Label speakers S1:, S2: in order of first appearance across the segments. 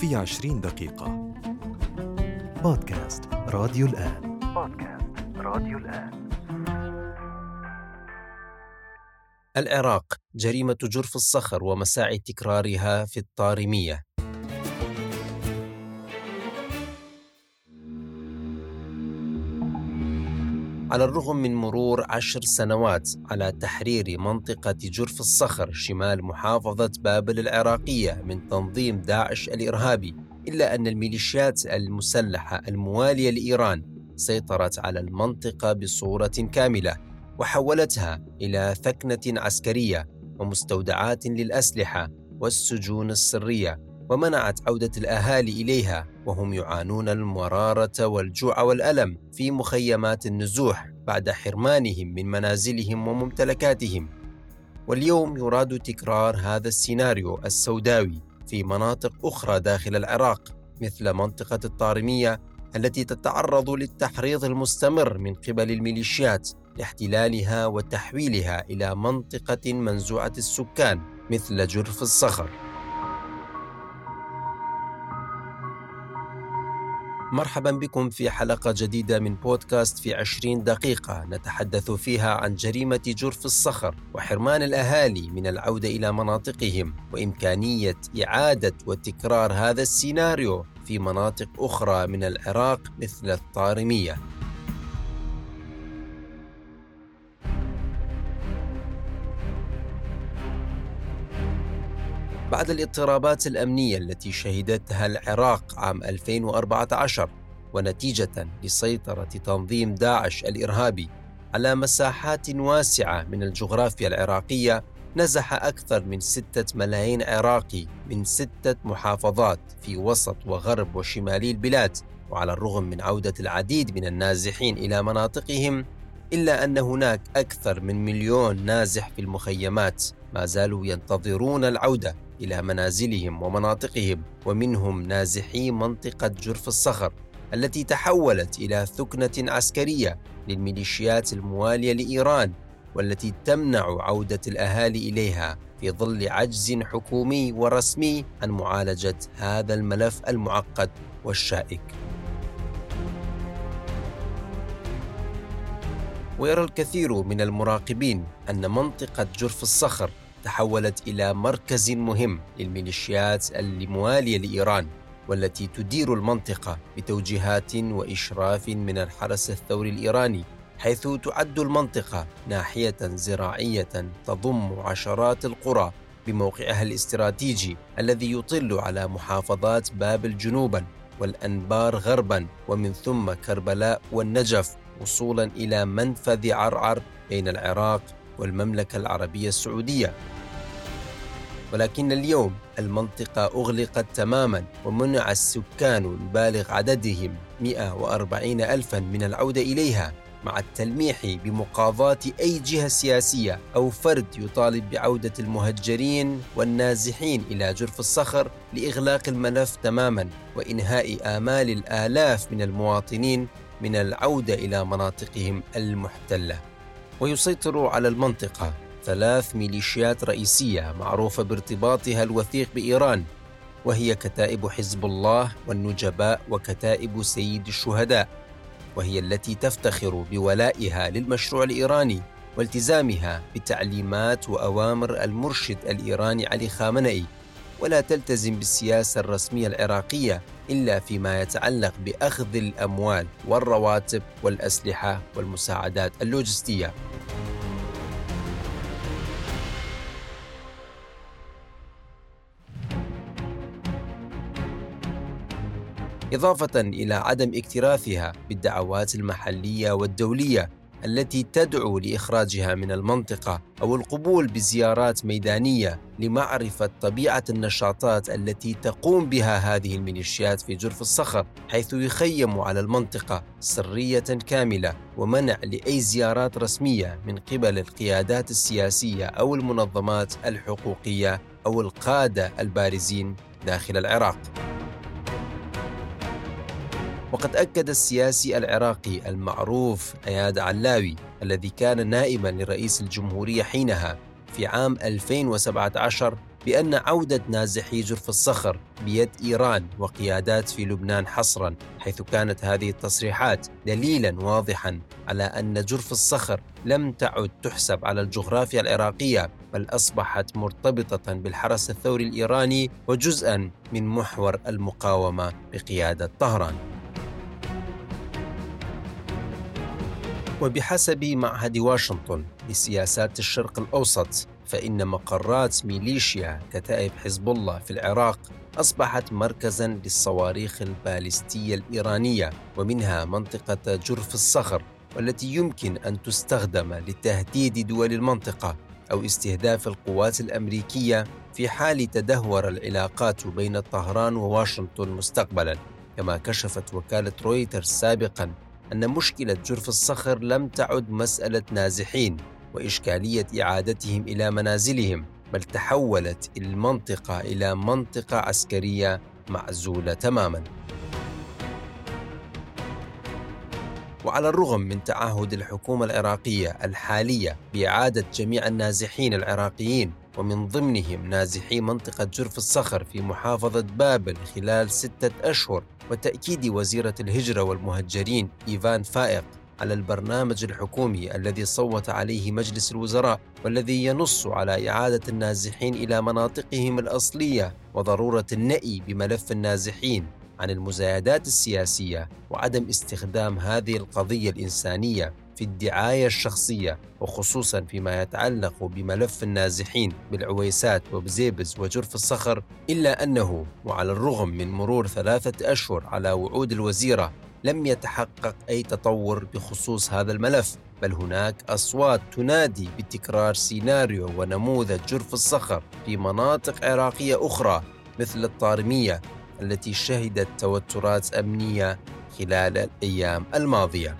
S1: في عشرين دقيقة. بودكاست راديو الآن.
S2: بودكاست راديو الآن.
S3: العراق جريمة جرف الصخر ومساعي تكرارها في الطارمية. على الرغم من مرور عشر سنوات على تحرير منطقة جرف الصخر شمال محافظة بابل العراقية من تنظيم داعش الإرهابي إلا أن الميليشيات المسلحة الموالية لإيران سيطرت على المنطقة بصورة كاملة وحولتها إلى ثكنة عسكرية ومستودعات للأسلحة والسجون السرية. ومنعت عودة الأهالي إليها وهم يعانون المرارة والجوع والألم في مخيمات النزوح بعد حرمانهم من منازلهم وممتلكاتهم. واليوم يراد تكرار هذا السيناريو السوداوي في مناطق أخرى داخل العراق مثل منطقة الطارمية التي تتعرض للتحريض المستمر من قبل الميليشيات لاحتلالها وتحويلها إلى منطقة منزوعة السكان مثل جرف الصخر. مرحبا بكم في حلقة جديدة من بودكاست في عشرين دقيقة. نتحدث فيها عن جريمة جرف الصخر وحرمان الأهالي من العودة إلى مناطقهم وإمكانية إعادة وتكرار هذا السيناريو في مناطق أخرى من العراق مثل الطارمية. بعد الاضطرابات الأمنية التي شهدتها العراق عام 2014 ونتيجة لسيطرة تنظيم داعش الإرهابي على مساحات واسعة من الجغرافيا العراقية نزح أكثر من ستة ملايين عراقي من ستة محافظات في وسط وغرب وشمالي البلاد وعلى الرغم من عودة العديد من النازحين إلى مناطقهم إلا أن هناك أكثر من مليون نازح في المخيمات ما زالوا ينتظرون العودة. إلى منازلهم ومناطقهم ومنهم نازحي منطقة جرف الصخر التي تحولت إلى ثكنة عسكرية للميليشيات الموالية لإيران والتي تمنع عودة الأهالي إليها في ظل عجز حكومي ورسمي عن معالجة هذا الملف المعقد والشائك. ويرى الكثير من المراقبين أن منطقة جرف الصخر تحولت إلى مركز مهم للميليشيات الموالية لإيران والتي تدير المنطقة بتوجيهات وإشراف من الحرس الثوري الإيراني حيث تعد المنطقة ناحية زراعية تضم عشرات القرى بموقعها الاستراتيجي الذي يطل على محافظات بابل جنوبا والأنبار غربا ومن ثم كربلاء والنجف وصولا إلى منفذ عرعر بين العراق والمملكة العربية السعودية. ولكن اليوم المنطقة أغلقت تماما ومنع السكان البالغ عددهم 140 ألفا من العودة إليها مع التلميح بمقاضاة أي جهة سياسية أو فرد يطالب بعودة المهجرين والنازحين إلى جرف الصخر لإغلاق الملف تماما وإنهاء آمال الآلاف من المواطنين من العودة إلى مناطقهم المحتلة. ويسيطر على المنطقة. ثلاث ميليشيات رئيسية معروفة بارتباطها الوثيق بإيران وهي كتائب حزب الله والنجباء وكتائب سيد الشهداء وهي التي تفتخر بولائها للمشروع الإيراني والتزامها بتعليمات وأوامر المرشد الإيراني علي خامنئي. ولا تلتزم بالسياسة الرسمية العراقية إلا فيما يتعلق بأخذ الأموال والرواتب والأسلحة والمساعدات اللوجستية. إضافة إلى عدم اكتراثها بالدعوات المحلية والدولية التي تدعو لإخراجها من المنطقة أو القبول بزيارات ميدانية لمعرفة طبيعة النشاطات التي تقوم بها هذه الميليشيات في جرف الصخر حيث يخيم على المنطقة سرية كاملة ومنع لأي زيارات رسمية من قبل القيادات السياسية أو المنظمات الحقوقية أو القادة البارزين داخل العراق. وقد أكد السياسي العراقي المعروف أياد علاوي الذي كان نائبا لرئيس الجمهورية حينها في عام 2017 بأن عودة نازحي جرف الصخر بيد إيران وقيادات في لبنان حصرا حيث كانت هذه التصريحات دليلا واضحا على أن جرف الصخر لم تعد تحسب على الجغرافيا العراقية بل أصبحت مرتبطة بالحرس الثوري الإيراني وجزءا من محور المقاومة بقيادة طهران. وبحسب معهد واشنطن لسياسات الشرق الأوسط فإن مقرات ميليشيا كتائب حزب الله في العراق أصبحت مركزا للصواريخ البالستية الإيرانية ومنها منطقة جرف الصخر والتي يمكن أن تستخدم لتهديد دول المنطقة أو استهداف القوات الأمريكية في حال تدهور العلاقات بين طهران وواشنطن مستقبلا كما كشفت وكالة رويترز سابقا أن مشكلة جرف الصخر لم تعد مسألة نازحين وإشكالية إعادتهم إلى منازلهم بل تحولت المنطقة إلى منطقة عسكرية معزولة تماما. وعلى الرغم من تعهد الحكومة العراقية الحالية بإعادة جميع النازحين العراقيين ومن ضمنهم نازحي منطقة جرف الصخر في محافظة بابل خلال ستة أشهر وتأكيد وزيرة الهجرة والمهجرين إيفان فائق على البرنامج الحكومي الذي صوت عليه مجلس الوزراء والذي ينص على إعادة النازحين إلى مناطقهم الأصلية وضرورة النأي بملف النازحين عن المزايدات السياسية وعدم استخدام هذه القضية الإنسانية. في الدعاية الشخصية وخصوصا فيما يتعلق بملف النازحين بالعويسات وبزيبز وجرف الصخر إلا أنه وعلى الرغم من مرور ثلاثة أشهر على وعود الوزيرة لم يتحقق أي تطور بخصوص هذا الملف بل هناك أصوات تنادي بتكرار سيناريو ونموذج جرف الصخر في مناطق عراقية أخرى مثل الطارمية التي شهدت توترات أمنية خلال الأيام الماضية.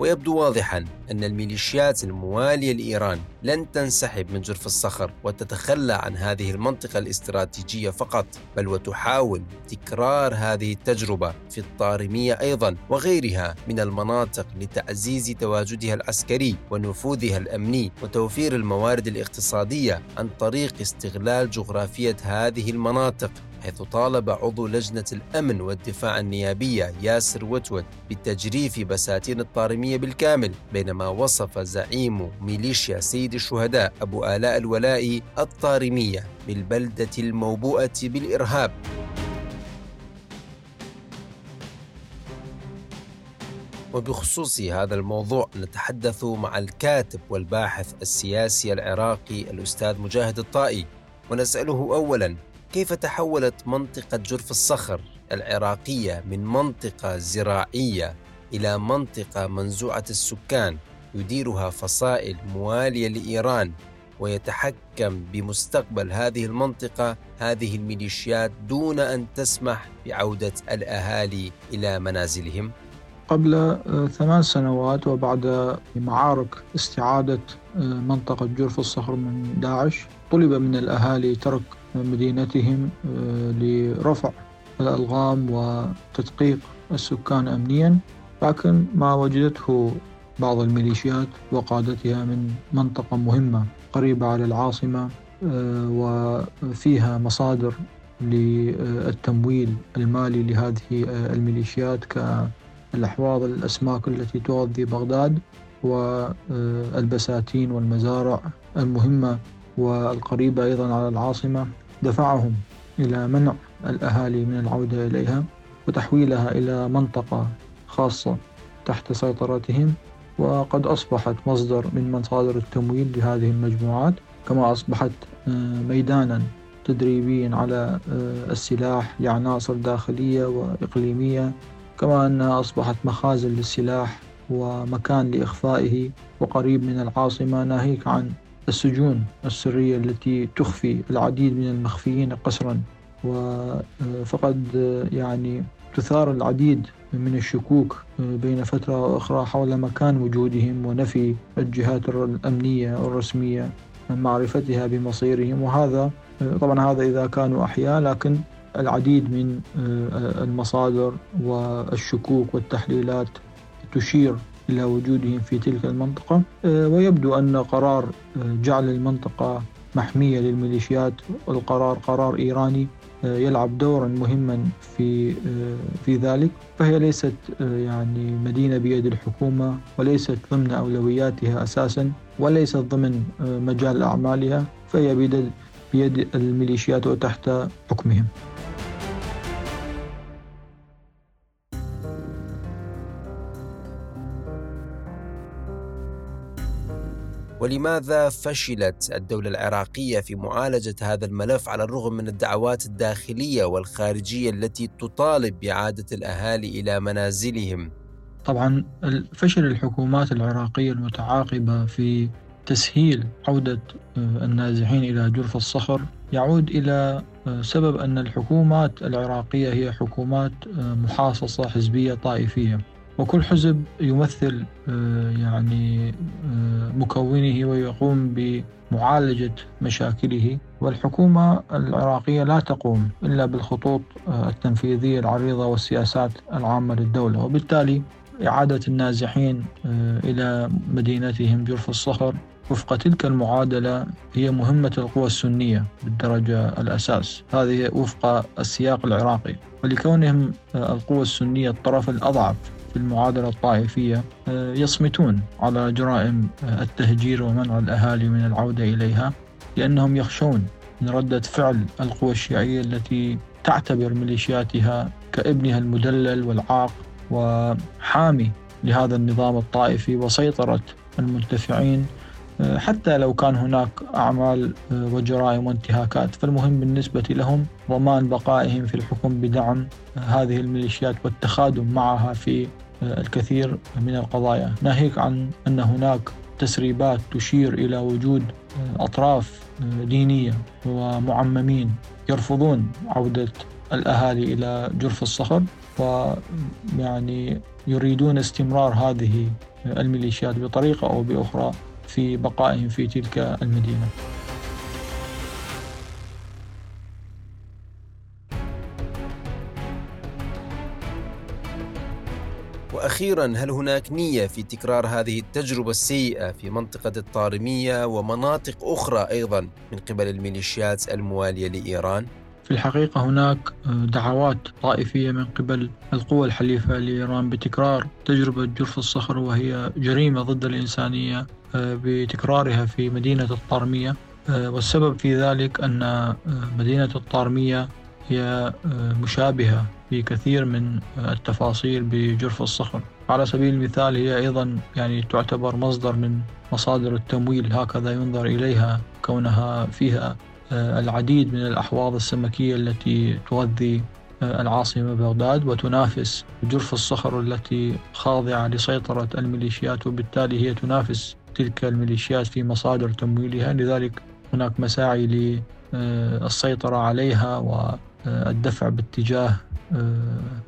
S3: ويبدو واضحا أن الميليشيات الموالية لإيران لن تنسحب من جرف الصخر وتتخلى عن هذه المنطقة الاستراتيجية فقط بل وتحاول تكرار هذه التجربة في الطارمية أيضا وغيرها من المناطق لتعزيز تواجدها العسكري ونفوذها الأمني وتوفير الموارد الاقتصادية عن طريق استغلال جغرافية هذه المناطق. حيث طالب عضو لجنة الأمن والدفاع النيابية ياسر وتوت بتجريف بساتين الطارمية بالكامل بينما وصف زعيم ميليشيا سيد الشهداء أبو آلاء الولائي الطارمية بالبلدة الموبوءة بالإرهاب. وبخصوص هذا الموضوع نتحدث مع الكاتب والباحث السياسي العراقي الأستاذ مجاهد الطائي ونسأله أولا كيف تحولت منطقة جرف الصخر العراقية من منطقة زراعية إلى منطقة منزوعة السكان يديرها فصائل موالية لإيران ويتحكم بمستقبل هذه المنطقة هذه الميليشيات دون أن تسمح بعودة الأهالي إلى منازلهم؟
S4: قبل آه، ثمان سنوات وبعد معارك استعادة آه، منطقة جرف الصخر من داعش طلب من الأهالي ترك مدينتهم آه، لرفع الألغام وتدقيق السكان أمنيا. لكن ما وجدته بعض الميليشيات وقادتها من منطقة مهمة قريبة على العاصمة آه، وفيها مصادر للتمويل المالي لهذه الميليشيات كالأحواض الأسماك التي تغذي بغداد والبساتين والمزارع المهمة. والقريبة أيضا على العاصمة دفعهم إلى منع الأهالي من العودة إليها وتحويلها إلى منطقة خاصة تحت سيطرتهم وقد أصبحت مصدر من مصادر التمويل لهذه المجموعات كما أصبحت آه، ميدانا تدريبيا على آه، السلاح لعناصر داخلية وإقليمية كما أنها أصبحت مخازن للسلاح ومكان لإخفائه وقريب من العاصمة ناهيك عن السجون السرية التي تخفي العديد من المخفيين قسرا وفقد يعني تثار العديد من الشكوك بين فترة وأخرى حول مكان وجودهم ونفي الجهات الأمنية الرسمية من معرفتها بمصيرهم. وهذا طبعا هذا إذا كانوا أحياء لكن العديد من المصادر والشكوك والتحليلات تشير إلى وجودهم في تلك المنطقة. ويبدو أن قرار جعل المنطقة محمية للميليشيات القرار قرار إيراني يلعب دورا مهما في في ذلك. فهي ليست يعني مدينة بيد الحكومة وليست ضمن أولوياتها أساسا وليست ضمن مجال أعمالها فهي بيد بيد الميليشيات وتحت حكمهم.
S3: ولماذا فشلت الدولة العراقية في معالجة هذا الملف على الرغم من الدعوات الداخلية والخارجية التي تطالب بإعادة الأهالي إلى منازلهم؟
S4: طبعا فشل الحكومات العراقية المتعاقبة في تسهيل عودة آه، النازحين إلى جرف الصخر يعود إلى آه، سبب أن الحكومات العراقية هي حكومات آه، محاصصة حزبية طائفية وكل حزب يمثل آه، يعني آه، مكونه ويقوم بمعالجة مشاكله. والحكومة العراقية لا تقوم إلا بالخطوط آه، التنفيذية العريضة والسياسات العامة للدولة. وبالتالي إعادة النازحين إلى مدينتهم جرف الصخر وفق تلك المعادلة هي مهمة القوى السنية بالدرجة الأساس. هذه وفق السياق العراقي. ولكونهم القوى السنية الطرف الأضعف في المعادلة الطائفية آه، يصمتون على جرائم آه، التهجير ومنع الأهالي من العودة إليها لأنهم يخشون من ردة فعل القوى الشيعية التي تعتبر ميليشياتها كابنها المدلل والعاق وحامي لهذا النظام الطائفي وسيطرة المنتفعين. آه، حتى لو كان هناك أعمال وجرائم وانتهاكات فالمهم بالنسبة لهم ضمان بقائهم في الحكم بدعم هذه الميليشيات والتخادم معها في الكثير من القضايا. ناهيك عن أن هناك تسريبات تشير إلى وجود أطراف دينية ومعممين يرفضون عودة الأهالي إلى جرف الصخر ويعني يريدون استمرار هذه الميليشيات بطريقة أو بأخرى في بقائهم في تلك المدينة.
S3: وأخيرا هل هناك نية في تكرار هذه التجربة السيئة في منطقة الطارمية ومناطق أخرى أيضا من قبل الميليشيات الموالية لإيران؟
S4: في الحقيقة هناك دعوات طائفية من قبل القوى الحليفة لإيران بتكرار تجربة جرف الصخر وهي جريمة ضد الإنسانية بتكرارها في مدينة الطارمية والسبب في ذلك أن مدينة الطارمية هي مشابهة في كثير من التفاصيل بجرف الصخر. على سبيل المثال هي أيضا يعني تعتبر مصدر من مصادر التمويل هكذا ينظر إليها كونها فيها آه، العديد من الأحواض السمكية التي تغذي آه، العاصمة بغداد وتنافس جرف الصخر التي خاضعة لسيطرة الميليشيات وبالتالي هي تنافس تلك الميليشيات في مصادر تمويلها. لذلك هناك مساعي للسيطرة عليها والدفع باتجاه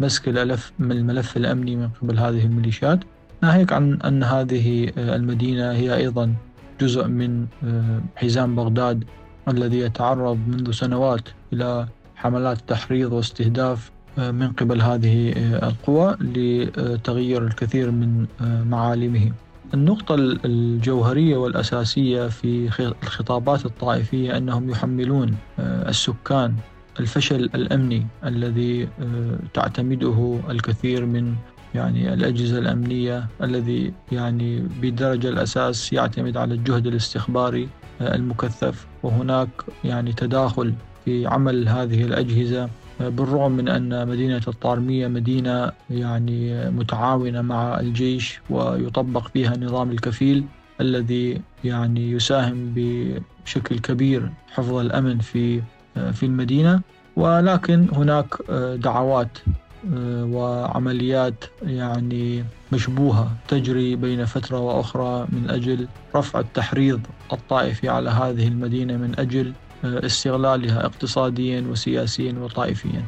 S4: مسك الألف من الملف الأمني من قبل هذه الميليشيات. ناهيك عن أن هذه المدينة هي أيضا جزء من آه، حزام بغداد الذي يتعرض منذ سنوات إلى حملات تحريض واستهداف آه، من قبل هذه آه، القوى لتغيير الكثير من معالمه. النقطة الجوهرية والأساسية في الخطابات الطائفية أنهم يحملون السكان الفشل الأمني الذي آه، تعتمده الكثير من يعني الأجهزة الأمنية الذي يعني بدرجة الأساس يعتمد على الجهد الاستخباري آه، المكثف. وهناك يعني تداخل في عمل هذه الأجهزة آه، بالرغم من أن مدينة الطارمية مدينة يعني متعاونة مع الجيش ويطبق فيها نظام الكفيل الذي يعني يساهم بشكل كبير حفظ الأمن في في المدينة. ولكن هناك آه، دعوات آه، وعمليات يعني مشبوهة تجري بين فترة وأخرى من أجل رفع التحريض الطائفي على هذه المدينة من أجل آه، استغلالها اقتصاديا وسياسيا وطائفيا.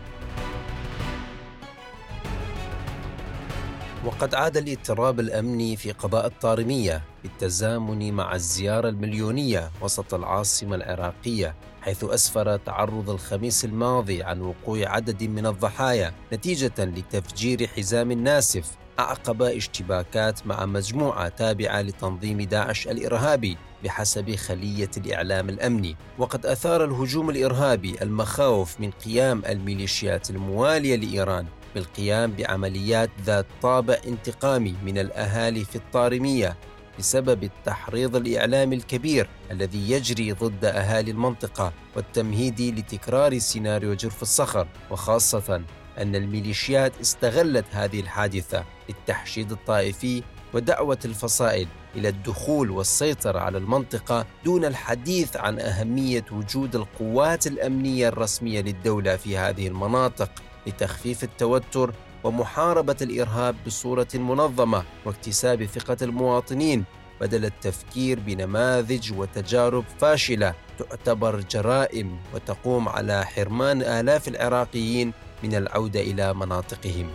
S3: وقد عاد الاضطراب الأمني في قضاء الطارمية بالتزامن مع الزيارة المليونية وسط العاصمة العراقية حيث أسفر تعرض الخميس الماضي عن وقوع عدد من الضحايا نتيجة لتفجير حزام ناسف أعقب اشتباكات مع مجموعة تابعة لتنظيم داعش الإرهابي بحسب خلية الإعلام الأمني. وقد أثار الهجوم الإرهابي المخاوف من قيام الميليشيات الموالية لإيران بالقيام بعمليات ذات طابع انتقامي من الأهالي في الطارمية بسبب التحريض الإعلامي الكبير الذي يجري ضد أهالي المنطقة والتمهيد لتكرار سيناريو جرف الصخر وخاصة أن الميليشيات استغلت هذه الحادثة للتحشيد الطائفي ودعوة الفصائل إلى الدخول والسيطرة على المنطقة دون الحديث عن أهمية وجود القوات الأمنية الرسمية للدولة في هذه المناطق. لتخفيف التوتر ومحاربة الإرهاب بصورة منظمة واكتساب ثقة المواطنين بدل التفكير بنماذج وتجارب فاشلة تعتبر جرائم وتقوم على حرمان آلاف العراقيين من العودة إلى مناطقهم.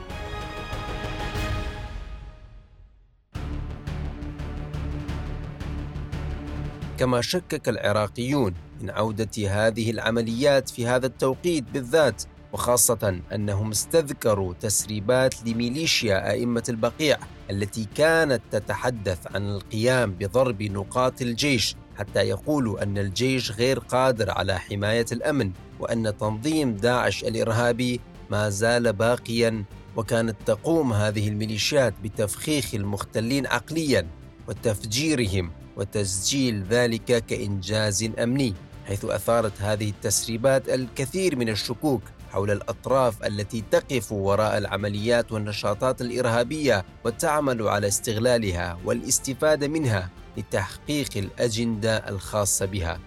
S3: كما شكك العراقيون من عودة هذه العمليات في هذا التوقيت بالذات وخاصة أنهم استذكروا تسريبات لميليشيا أئمة البقيع التي كانت تتحدث عن القيام بضرب نقاط الجيش حتى يقولوا أن الجيش غير قادر على حماية الأمن وأن تنظيم داعش الإرهابي ما زال باقيا وكانت تقوم هذه الميليشيات بتفخيخ المختلين عقليا وتفجيرهم وتسجيل ذلك كإنجاز أمني حيث أثارت هذه التسريبات الكثير من الشكوك حول الأطراف التي تقف وراء العمليات والنشاطات الإرهابية وتعمل على استغلالها والاستفادة منها لتحقيق الأجندة الخاصة بها.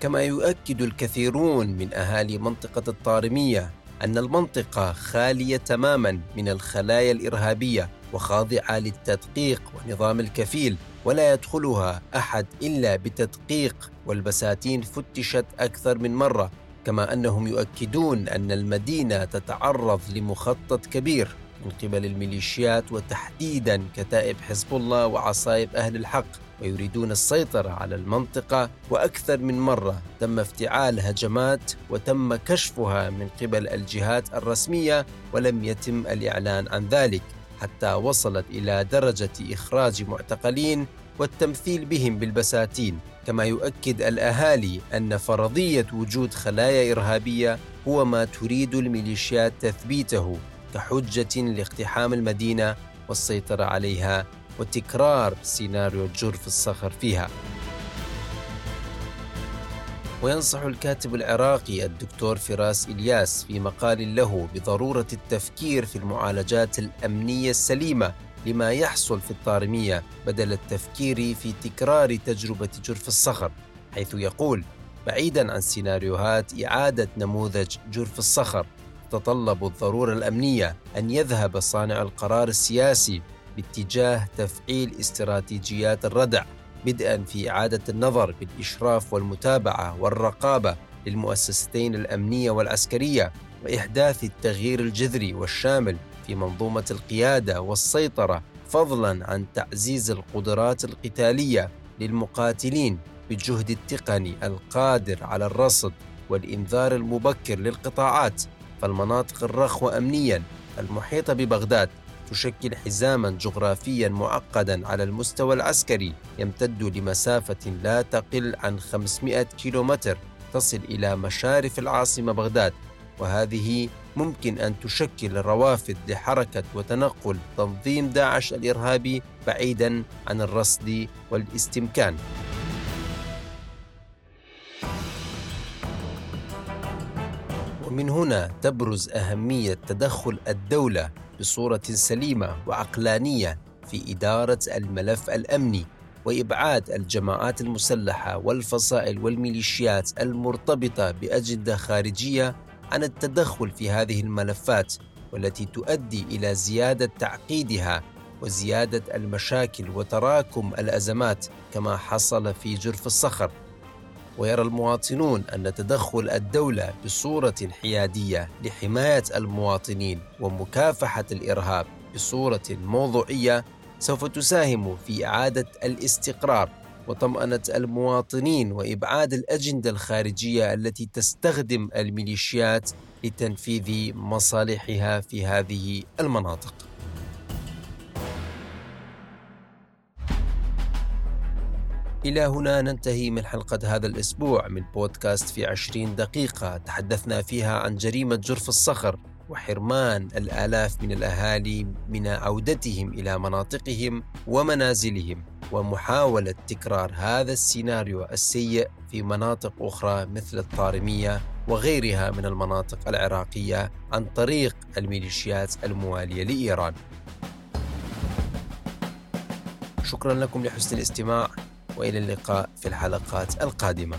S3: كما يؤكد الكثيرون من أهالي منطقة الطارمية أن المنطقة خالية تماما من الخلايا الإرهابية وخاضعة للتدقيق ونظام الكفيل ولا يدخلها أحد إلا بتدقيق والبساتين فتشت أكثر من مرة كما أنهم يؤكدون أن المدينة تتعرض لمخطط كبير من قبل الميليشيات وتحديدا كتائب حزب الله وعصائب أهل الحق ويريدون السيطرة على المنطقة وأكثر من مرة تم افتعال هجمات وتم كشفها من قبل الجهات الرسمية ولم يتم الإعلان عن ذلك حتى وصلت إلى درجة إخراج معتقلين والتمثيل بهم بالبساتين كما يؤكد الأهالي أن فرضية وجود خلايا إرهابية هو ما تريد الميليشيات تثبيته كحجة لاقتحام المدينة والسيطرة عليها وتكرار سيناريو جرف الصخر فيها. وينصح الكاتب العراقي الدكتور فراس إلياس في مقال له بضرورة التفكير في المعالجات الأمنية السليمة لما يحصل في الطارمية بدل التفكير في تكرار تجربة جرف الصخر حيث يقول بعيدا عن سيناريوهات إعادة نموذج جرف الصخر تتطلب الضرورة الأمنية أن يذهب صانع القرار السياسي باتجاه تفعيل استراتيجيات الردع بدءا في إعادة النظر بالإشراف والمتابعة والرقابة للمؤسستين الأمنية والعسكرية وإحداث التغيير الجذري والشامل في منظومه القيادة والسيطرة فضلا عن تعزيز القدرات القتالية للمقاتلين بالجهد التقني القادر على الرصد والإنذار المبكر للقطاعات. فالمناطق الرخوة امنيا المحيطة ببغداد تشكل حزاما جغرافيا معقدا على المستوى العسكري يمتد لمسافة لا تقل عن 500 كيلومتر تصل إلى مشارف العاصمة بغداد. وهذه ممكن أن تشكل روافد لحركة وتنقل تنظيم داعش الإرهابي بعيدا عن الرصد والاستمكان. ومن هنا تبرز أهمية تدخل الدولة بصورة سليمة وعقلانية في إدارة الملف الأمني وإبعاد الجماعات المسلحة والفصائل والميليشيات المرتبطة بأجندة خارجية عن التدخل في هذه الملفات والتي تؤدي إلى زيادة تعقيدها وزيادة المشاكل وتراكم الأزمات كما حصل في جرف الصخر. ويرى المواطنون أن تدخل الدولة بصورة حيادية لحماية المواطنين ومكافحة الإرهاب بصورة موضوعية سوف تساهم في إعادة الاستقرار. وطمأنة المواطنين وإبعاد الأجندة الخارجية التي تستخدم الميليشيات لتنفيذ مصالحها في هذه المناطق. إلى هنا ننتهي من حلقة هذا الأسبوع من بودكاست في عشرين دقيقة تحدثنا فيها عن جريمة جرف الصخر وحرمان الآلاف من الأهالي من عودتهم إلى مناطقهم ومنازلهم ومحاولة تكرار هذا السيناريو السيء في مناطق أخرى مثل الطارمية وغيرها من المناطق العراقية عن طريق الميليشيات الموالية لإيران. شكرا لكم لحسن الاستماع وإلى اللقاء في الحلقات القادمة.